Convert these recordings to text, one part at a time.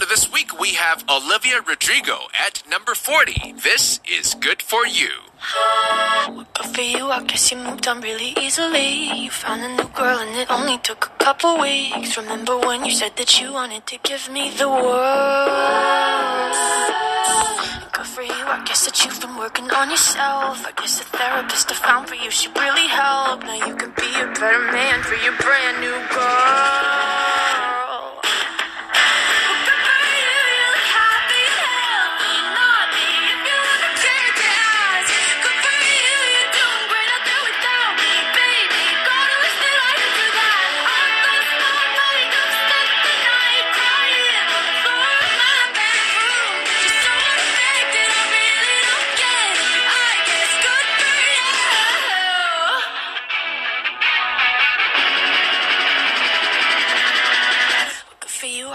This week, we have Olivia Rodrigo at number 40. This is good for you. Good for you, I guess you moved on really easily. You found a new girl and it only took a couple weeks. Remember when you said that you wanted to give me the world? Good for you, I guess that you've been working on yourself. I guess the therapist I found for you should really help. Now you can be a better man for your brand new girl.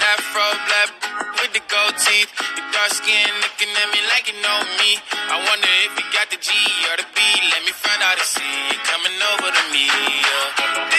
that fro black with the gold teeth. Your dark skin looking at me like you know me. I wonder if you got the G or the B. Let me find out and see you coming over to me. Yeah.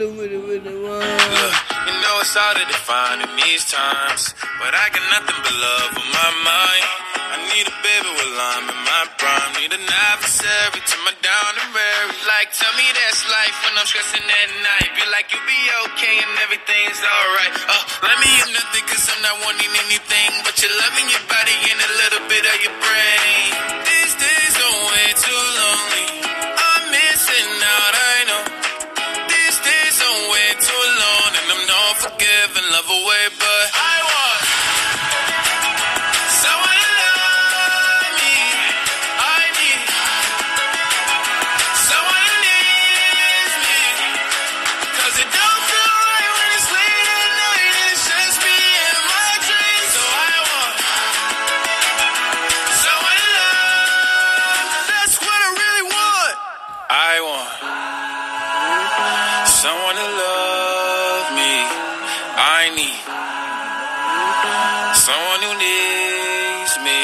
Just get a minute, minute, Look, you know it's hard to define in these times, but I got nothing but love on my mind. I need a baby while I'm in my prime. Need an adversary to my down and weary. Like, tell me that's life when I'm stressing at night. Be like, you'll be okay and everything's alright. Oh, let me hear nothing cause I'm not wanting anything. But you're loving your body and a little bit of your brain. Away, me. Someone who needs me.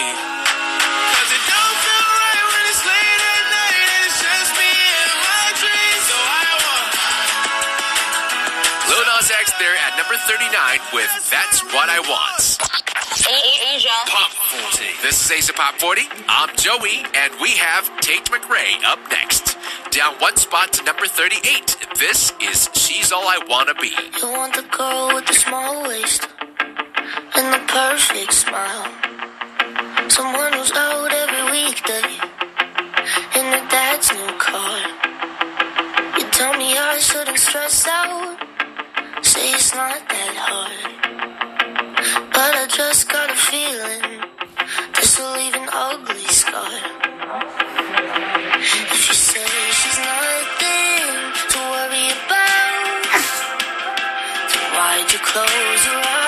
Lil Nas X there at number 39 with That's What I Want. Asia. Pop 40. This is Ace Pop 40. I'm Joey, and we have Tate McRae up next down one spot to number 38. This is She's All I Wanna Be. You want the girl with the small waist and the perfect smile. Someone who's out every weekday in her dad's new car. You tell me I shouldn't stress out. Say it's not that hard. But I just got a feeling this will leave an ugly scar. close your eyes.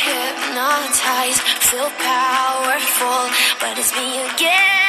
hypnotized, feel powerful, but it's me again.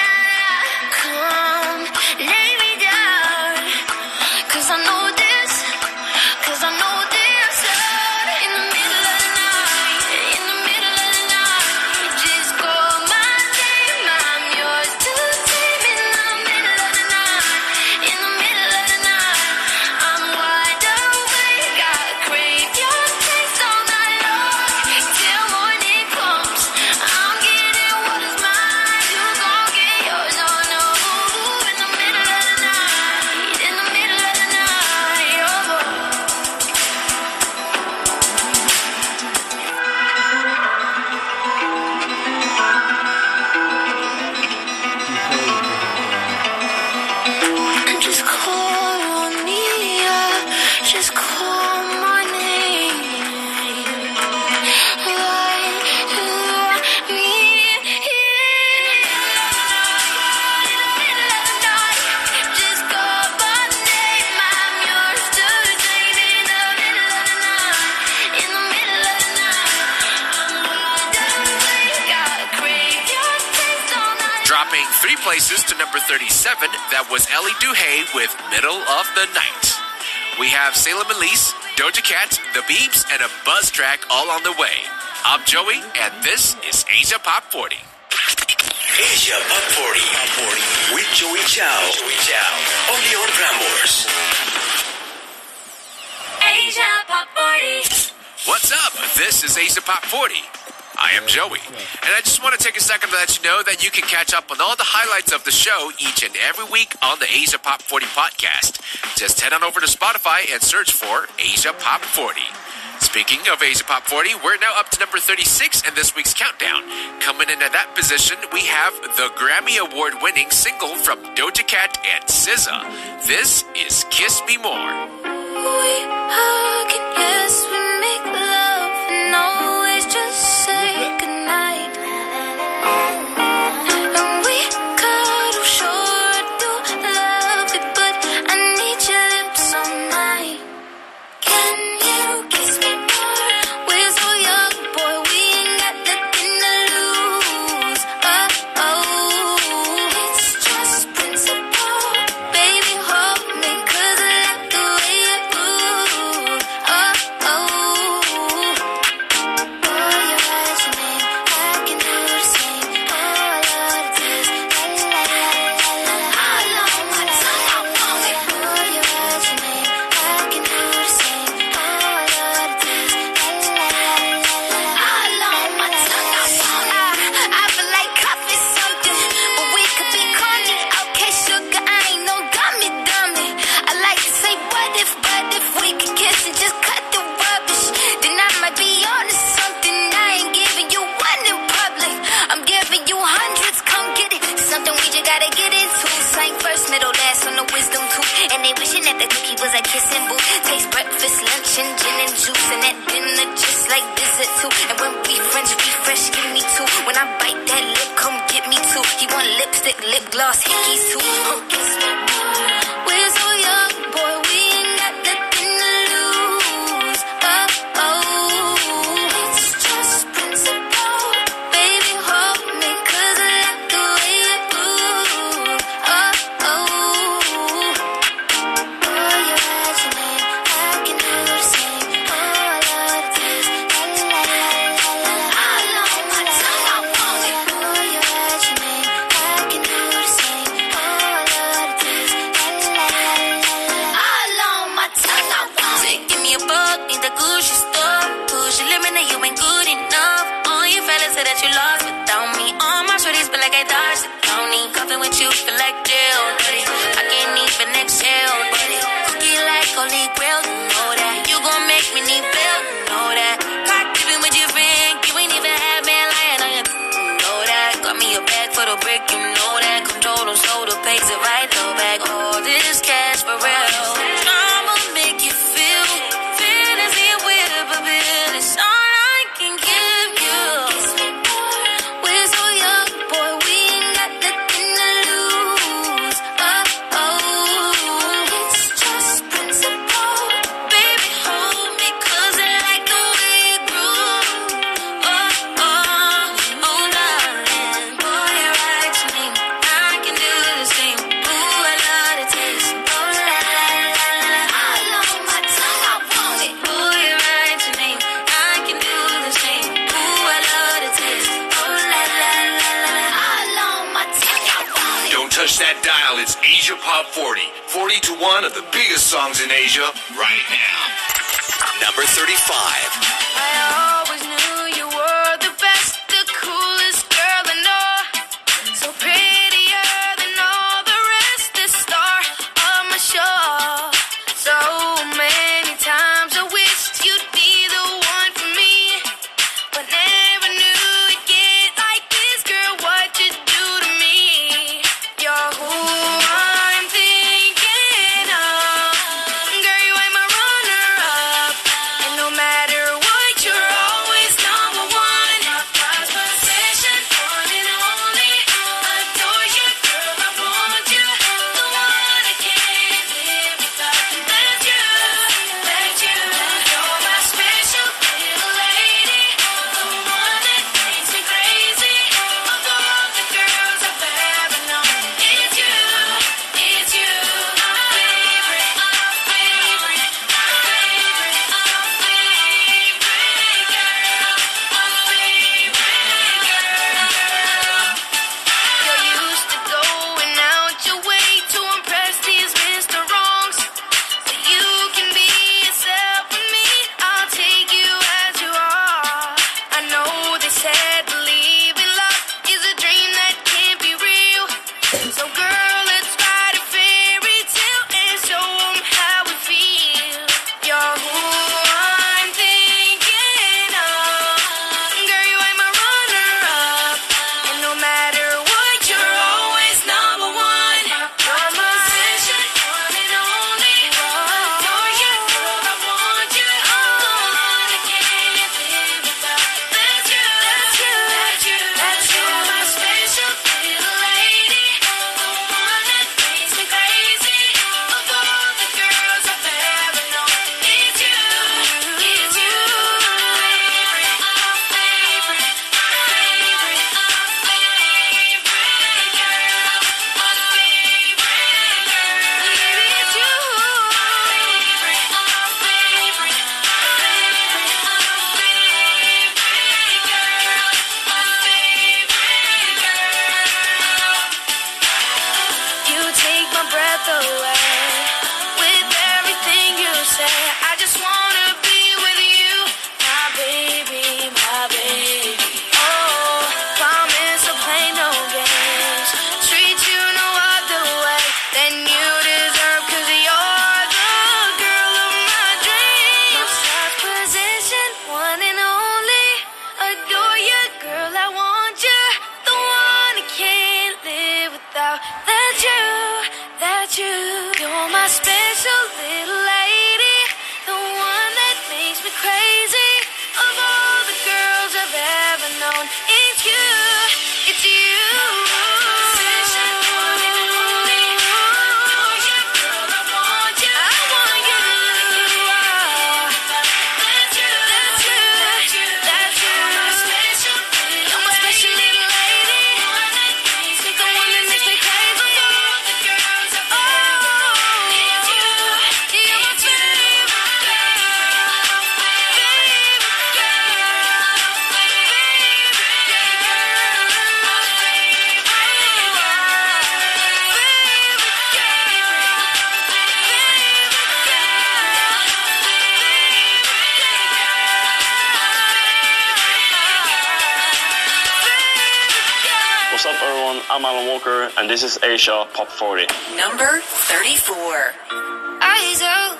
three places to number 37. That was Elley Duhé with Middle of the Night. We have Salem Ilese, Doja Cat, The Beeps, and a buzz track all on the way. I'm Joey, and this is Asia Pop 40. Asia Pop 40, Pop 40. with Joey Chow. Joey Chow. Only on Prambors. Asia Pop 40. What's up? This is Asia Pop 40. I am Joey. And I just want to take a second to let you know that you can catch up on all the highlights of the show each and every week on the Asia Pop 40 podcast. Just head on over to Spotify and search for Asia Pop 40. Speaking of Asia Pop 40, we're now up to number 36 in this week's countdown. Coming in at that position, we have the Grammy Award winning single from Doja Cat and SZA. This is Kiss Me More. We hug and yes, we make love. for the brick, you know that. Control them, slow. the pace, the right the back. All this cash. songs in Asia right now. Number 35. and this is Asia Pop 40. Number 34. Eyes out,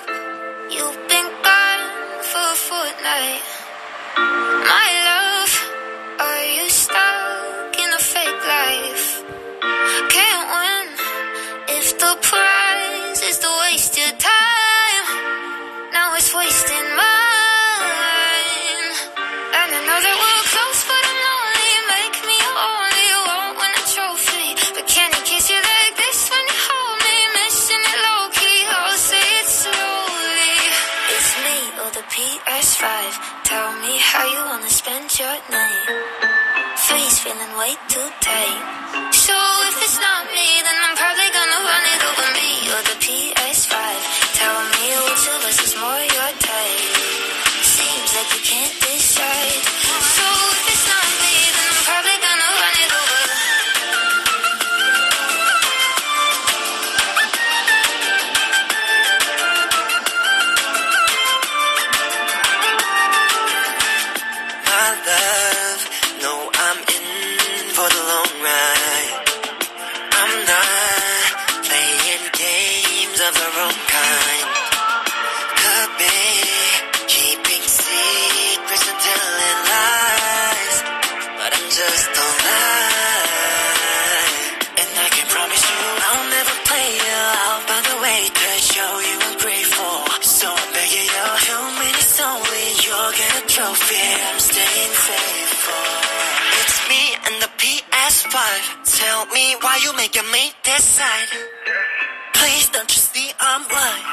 you've been gone for a fortnight. My love. five. Tell me how you wanna spend your night. Face feeling way too tight. So if it's not trophy I'm staying faithful. It's me and the PS5. Tell me why you making me decide. Please don't you see I'm blind.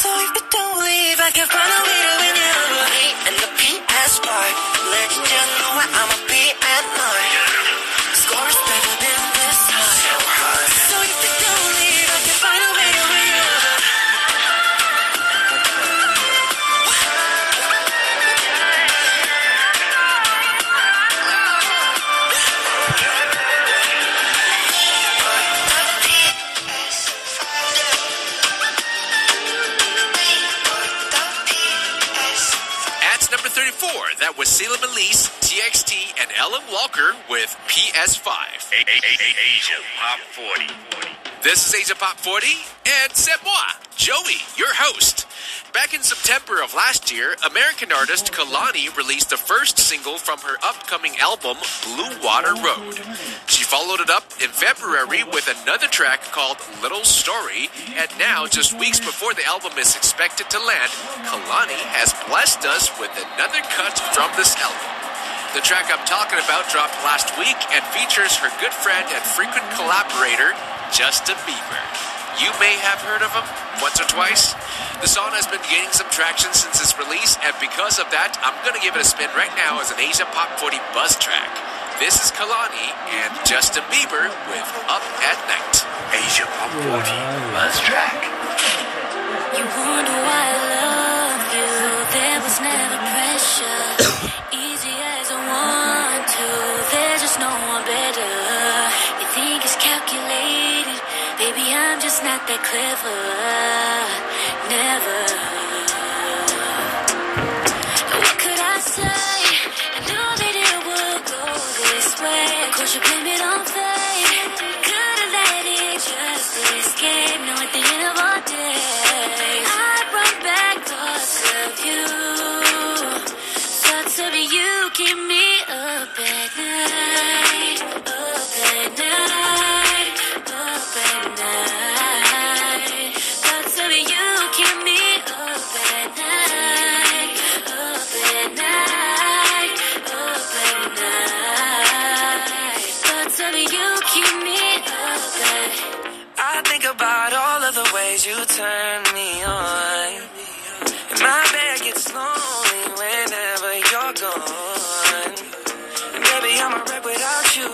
So if you don't leave, I can find a way to win you. Me and the PS5. Legend. Salem Ilese, TXT, and Alan Walker with PS5. Asia Pop 40. This is Asia Pop 40, and c'est moi, Joey, your host. Back in September of last year, American artist Kehlani released the first single from her upcoming album, Blue Water Road. She followed it up in February with another track called Little Story, and now, just weeks before the album is expected to land, Kehlani has blessed us with another cut from this album. The track I'm talking about dropped last week and features her good friend and frequent collaborator, Justin Bieber. You may have heard of him once or twice. The song has been gaining some traction since its release, and because of that, I'm going to give it a spin right now as an Asia Pop 40 buzz track. This is Kehlani and Justin Bieber with Up at Night. Asia Pop 40 Buzz Track. You wonder why I love you. There was never pressure. Just not that clever. Never. What could I say? I knew that it would go this way. Of course, you blame it on fate. Could've let it just escape. Now at the end of our day, I run back thoughts of you. Thoughts of you keep me up at night. Up at night. Ways you turn me on. And my bed gets lonely whenever you're gone. And baby, I'm a wreck without you.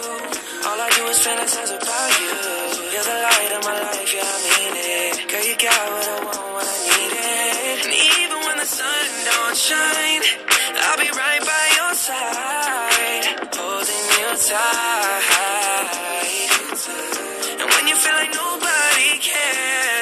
All I do is fantasize about you. You're the light of my life, yeah, I mean it. Girl, you got what I want when I need it. And even when the sun don't shine, I'll be right by your side, holding you tight. And when you feel like nobody cares,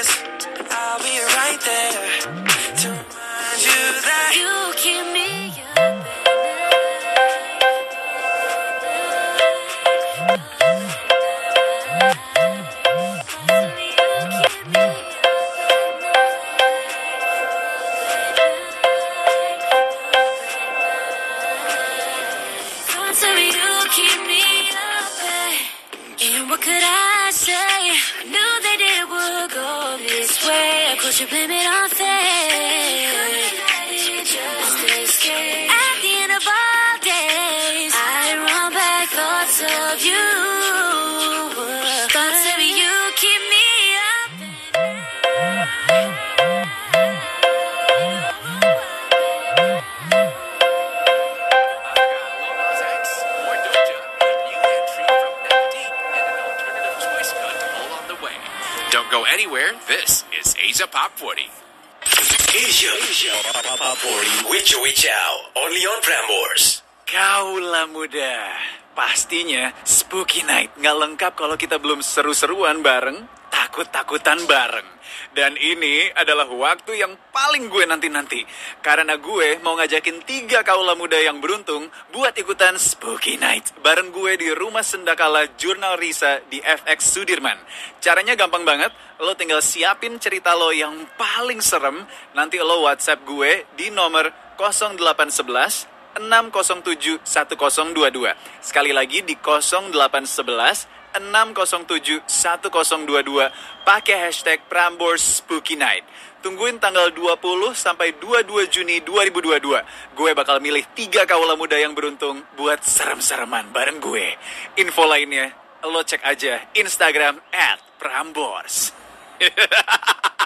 Spooky Night nggak lengkap kalau kita belum seru-seruan bareng, takut-takutan bareng. Dan ini adalah waktu yang paling gue nanti-nanti. Karena gue mau ngajakin tiga kaulah muda yang beruntung buat ikutan Spooky Night. Bareng gue di Rumah Sendakala Jurnal Risa di FX Sudirman. Caranya gampang banget. Lo tinggal siapin cerita lo yang paling serem. Nanti lo WhatsApp gue di nomor 0811 607 1022. Sekali lagi di 0811 607 1022 pakai hashtag Prambors Spooky Night. Tungguin tanggal 20 sampai 22 Juni 2022. Gue bakal milih tiga kaula muda yang beruntung buat serem-sereman bareng gue. Info lainnya lo cek aja Instagram at Prambors.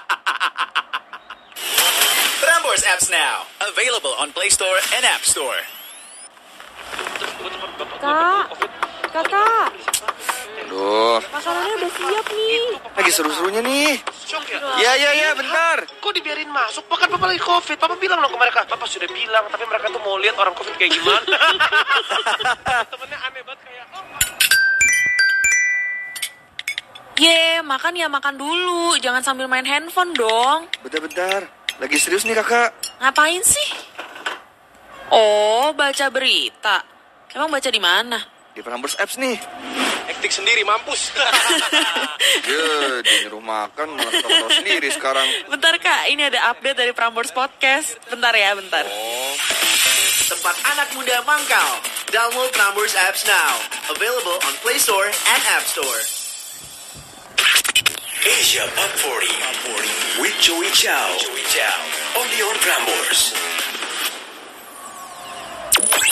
Prambors apps now. Available on Play Store and App Store. Kak, kakak, Aduh, makanannya udah siap nih. lagi seru-serunya nih. Iya, iya, iya, bentar. Kok dibiarin masuk? Bahkan Papa lagi COVID. Papa bilang dong ke mereka. Papa sudah bilang, tapi mereka tuh mau lihat orang COVID kayak gimana. Temennya aneh banget kayak, oh, Ye, makan ya makan dulu. Jangan sambil main handphone dong. Bentar-bentar. Lagi serius nih kakak. Ngapain sih? Oh, baca berita. Emang baca di mana? Di Prambors Apps nih. hektik sendiri, mampus. Ya, dia nyuruh makan malah sendiri sekarang. Bentar kak, ini ada update dari Prambors Podcast. Bentar ya, bentar. Tempat anak muda mangkal. Download Prambors apps now. Available on Play Store and App Store. Asia Pop 40, with Joey Chow. Joey Chow. Only on Prambors.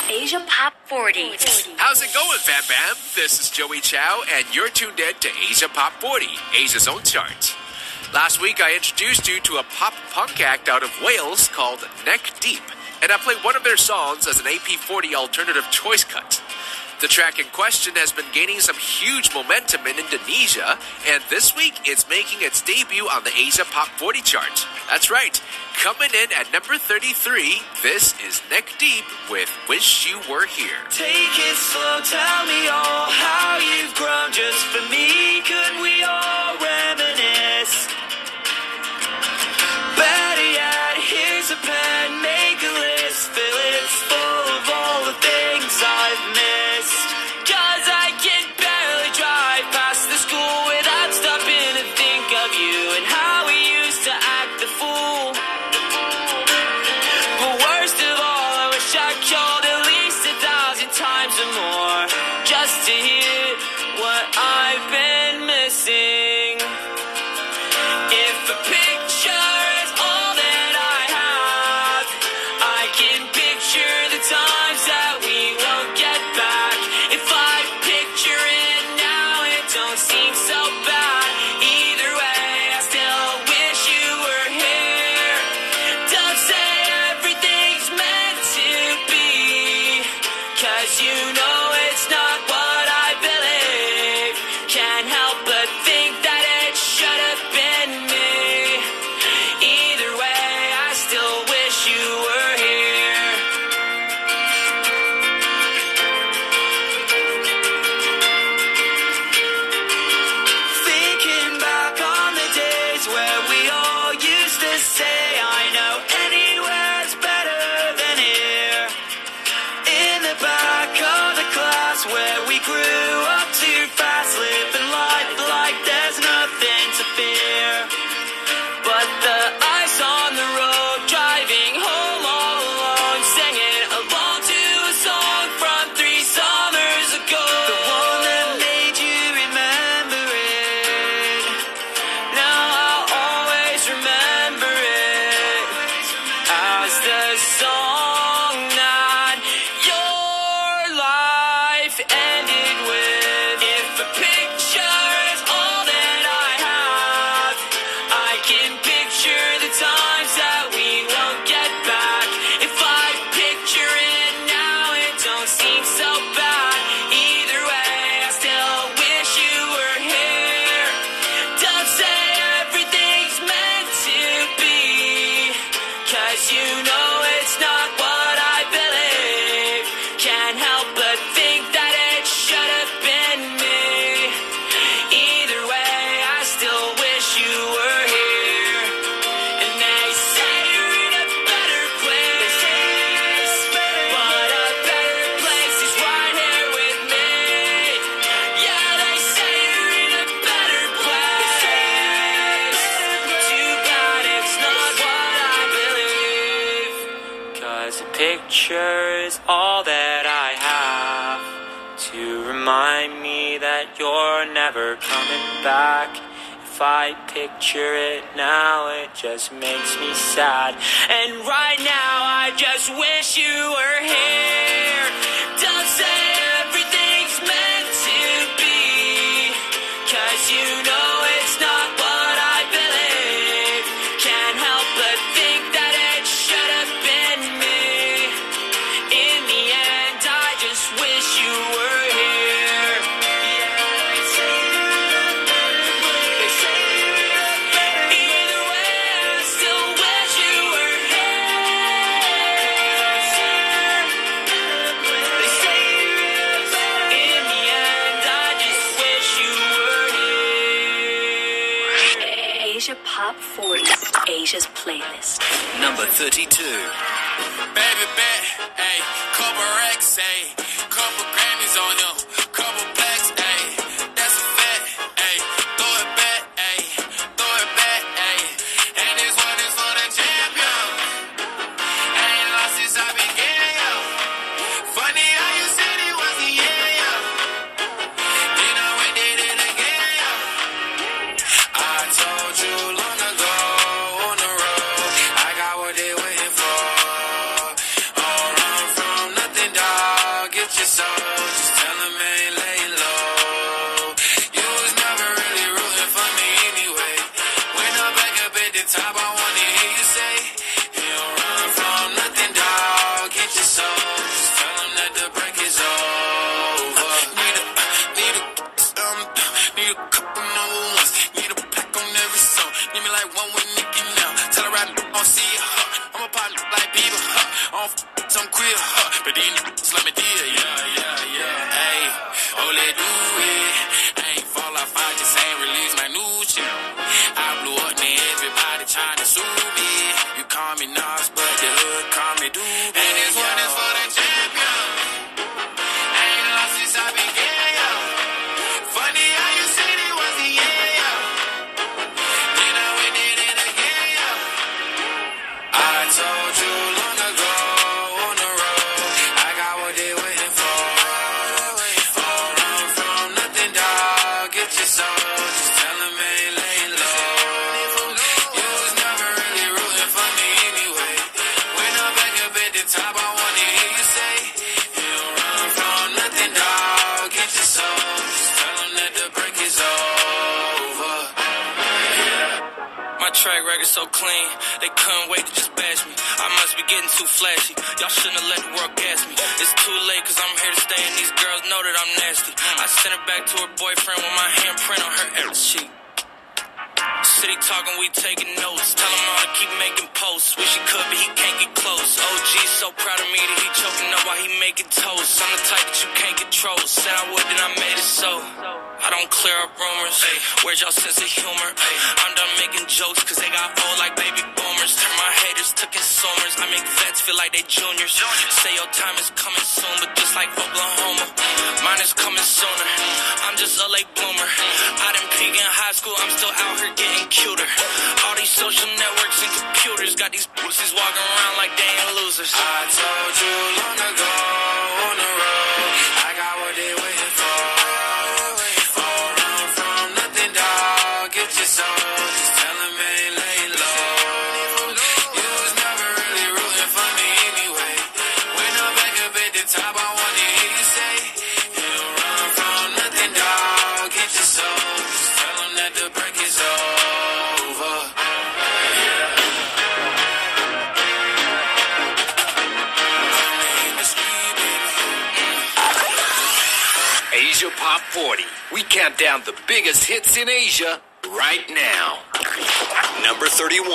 Asia Pop 40. How's it going, Bam Bam? This is Joey Chow, and you're tuned in to Asia Pop 40, Asia's own chart. Last week, I introduced you to a pop punk act out of Wales called Neck Deep, and I played one of their songs as an AP40 alternative choice cut. The track in question has been gaining some huge momentum in Indonesia, and this week it's making its debut on the Asia Pop 40 chart. That's right, coming in at number 33, this is Neck Deep with Wish You Were Here. Take it slow, tell me all how you've grown just for me. Could we all picture is all that I have to remind me that you're never coming back. If I picture it now, it just makes me sad. And right now, I just wish you were here. number 32. sun. talking, we taking notes. Tell him all to keep making posts. Wish he could, but he can't get close. OG so proud of me that he choking up while he making toast. I'm the type that you can't control. Said I would, then I made it so. I don't clear up rumors. Hey, where's y'all sense of humor? Hey, I'm done making jokes, cause they got old like baby boomers. Turn my years, took in summers. I make vets feel like they juniors. Say your time is coming soon, but just like Oklahoma, mine is coming sooner. I'm just a late bloomer. I didn't peak in high school, I'm still out here getting cuter. All these social networks and computers got these pussies walking around like they ain't losers. I told you long ago on the road, I got what they waiting for. 40. We count down the biggest hits in Asia right now. Number 31.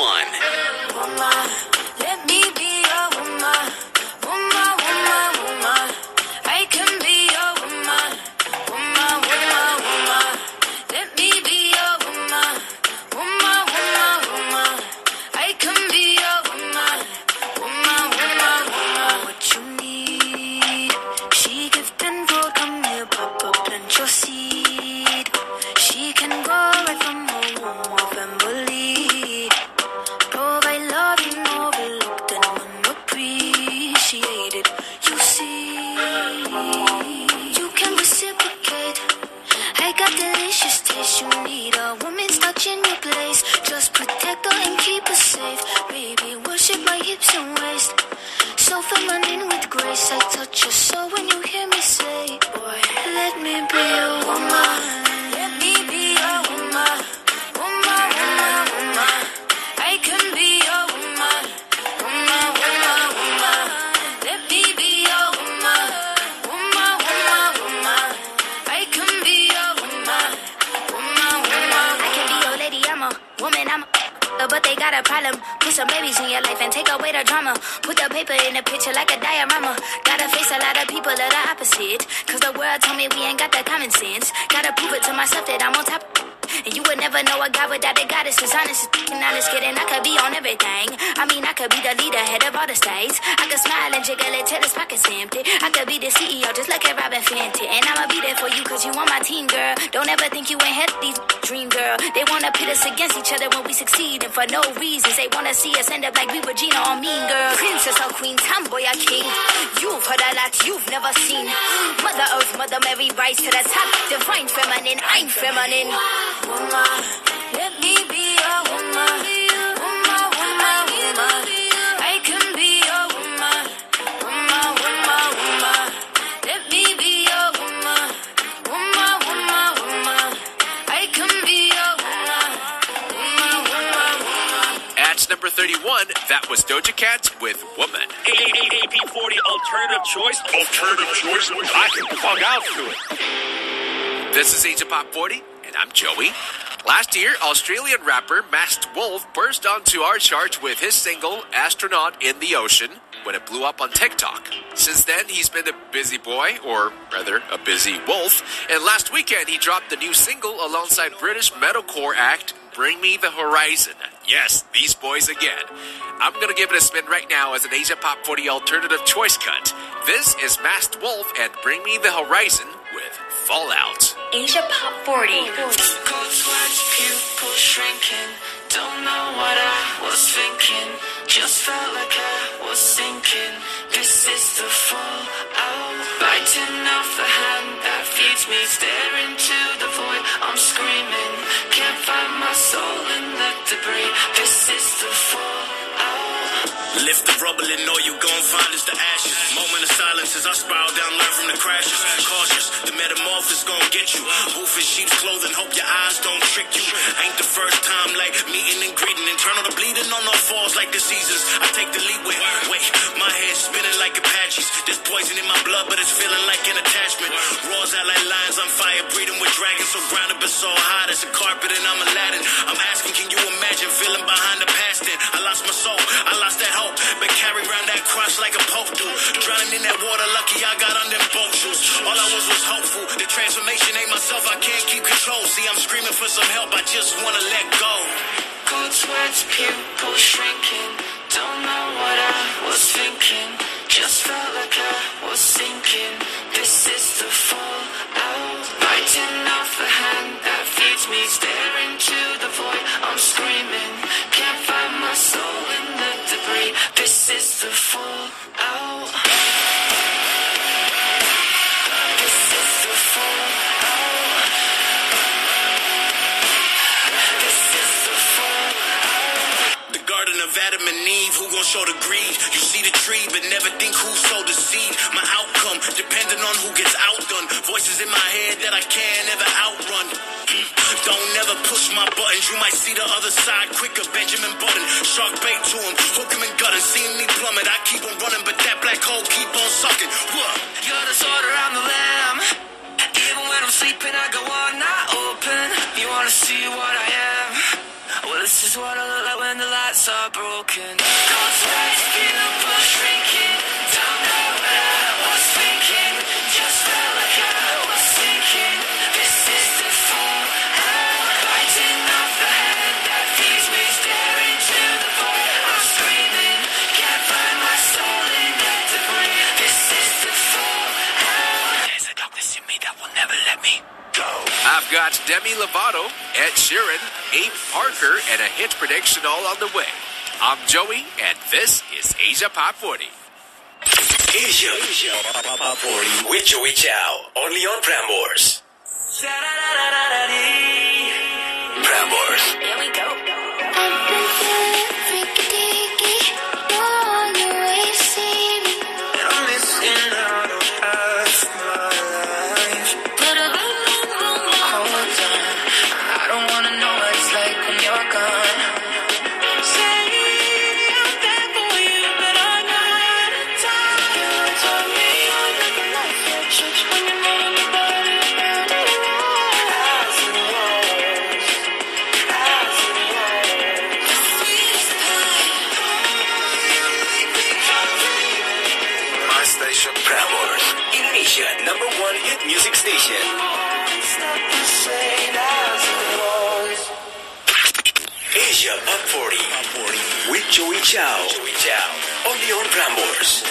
Rise to the top. Divine feminine, I'm feminine. Woman, that was Doja Cat with Woman. AP40 alternative choice. Alternative choice. I can plug out to it. This is Asia Pop 40, and I'm Joey. Last year, Australian rapper Masked Wolf burst onto our charts with his single Astronaut in the Ocean when it blew up on TikTok. Since then, he's been a busy boy, or rather, a busy wolf, and last weekend he dropped the new single alongside British metalcore act Bring Me the Horizon. Yes, these boys again. I'm gonna give it a spin right now as an Asia Pop 40 alternative choice cut. This is Masked Wolf and Bring Me the Horizon with Fallout. Asia Pop 40. Cold sweats, pupils shrinking. Don't know what I was thinking. Just felt like I was sinking. This is the fallout. Biting off the hand that feeds me. Staring to the void. I'm screaming. Soul in the debris. This is the fallout. Lift the rubble and all you gon' find is the ashes. Moment of silence as I spiral down, learn from the crashes. Cautious, the metamorphosis gon' get you. Wolf in sheep's clothing, hope your eyes don't trick you. Ain't the first time like meeting and greeting. Internal to bleeding on no falls like the seasons. I take the lead with. Wait, my head spinning like Apaches. There's poison in my blood, but it's feeling like an attachment. Roars out like lions on fire, breathing with dragons. So grounded but so hot as a carpet, and I'm a I'm cross like a pope do. Drowning in that water, lucky I got on them boat shoes. All I was was hopeful. The transformation ain't myself, I can't keep control. See, I'm screaming for some help, I just wanna let go. Sweats, pupils shrinking. Don't Who show the greed? You see the tree, but never think who sowed the seed. My outcome, depending on who gets outdone. Voices in my head that I can't ever outrun. Don't never push my buttons. You might see the other side quicker. Benjamin Button, shark bait to him, hook him and gut him. Seeing me plummet, I keep on running, but that black hole keep on sucking. What? You're the sword around the lamb. Even when I'm sleeping, I go on, not open. You wanna see what I am? This is what I look like when the lights are broken. Cold sweats, pupils shrinking. Got Demi Lovato, Ed Sheeran, Abe Parker, and a hit prediction all on the way. I'm Joey, and this is Asia Pop 40. Asia. Asia. Pop 40 with Joey Chow. Only on Prambors. Prambors. Here we go. Joey Chow. Joey Chow. Only on Prambors.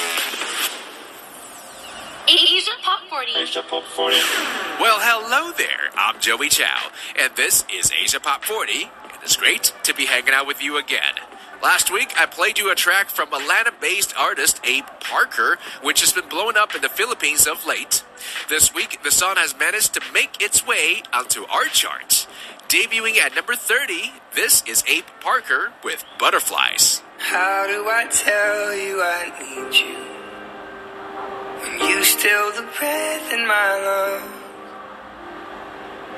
Asia Pop 40. Asia Pop 40. Well, hello there. I'm Joey Chow, and this is Asia Pop 40. And it's great to be hanging out with you again. Last week, I played you a track from Atlanta based artist Abe Parker, which has been blowing up in the Philippines of late. This week, the song has managed to make its way onto our charts. Debuting at number 30, this is Abe Parker with Butterflies. How do I tell you I need you? When you still the breath in my lungs.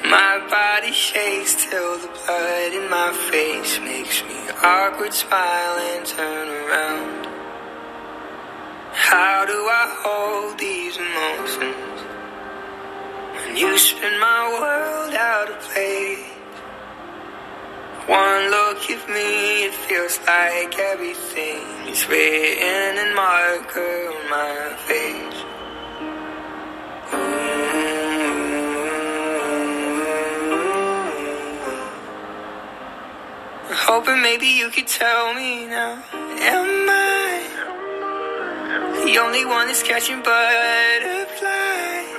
My body shakes till the blood in my face makes me awkward smile and turn around. How do I hold these emotions when you spin my world out of place? One look at me, it feels like everything is written in marker on my face. Mm-hmm. Hoping maybe you could tell me now. Am I the only one that's catching butterflies?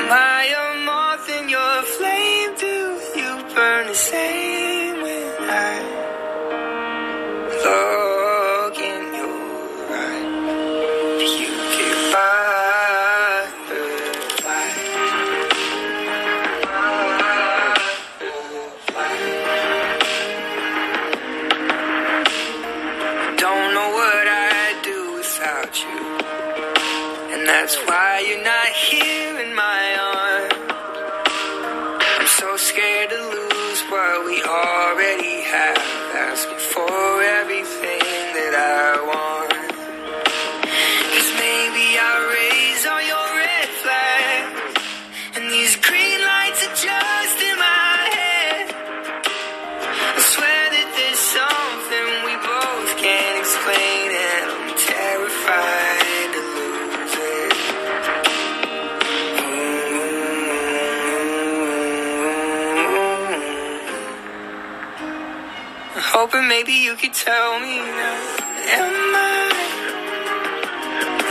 Am I a moth in your flame? Burn the same when I look in your eyes? You get Don't know what I'd do without you. And that's why you're not here in my arms. I'm so scared to lose what we already have. Asking for everything that I hoping maybe you could tell me now. Am I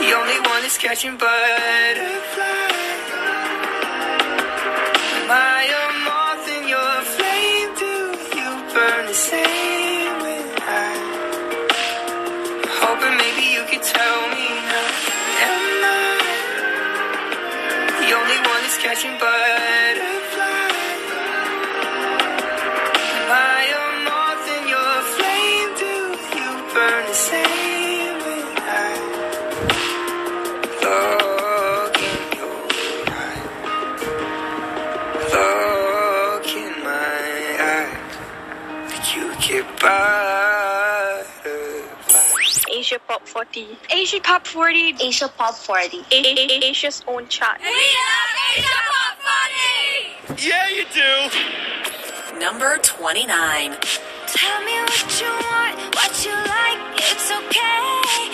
the only one that's catching butterflies? Am I a moth in your flame? Do you burn the same when I? Hoping maybe you could tell me now. Am I the only one that's catching butterflies? Pop 40. Asia Pop 40. Asia Pop 40. Asia's own chart. We love Asia Pop 40! Yeah, you do. Number 29. Tell me what you want, what you like, it's okay.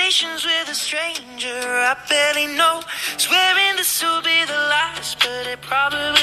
Conversations with a stranger I barely know. Swearing this will be the last, but it probably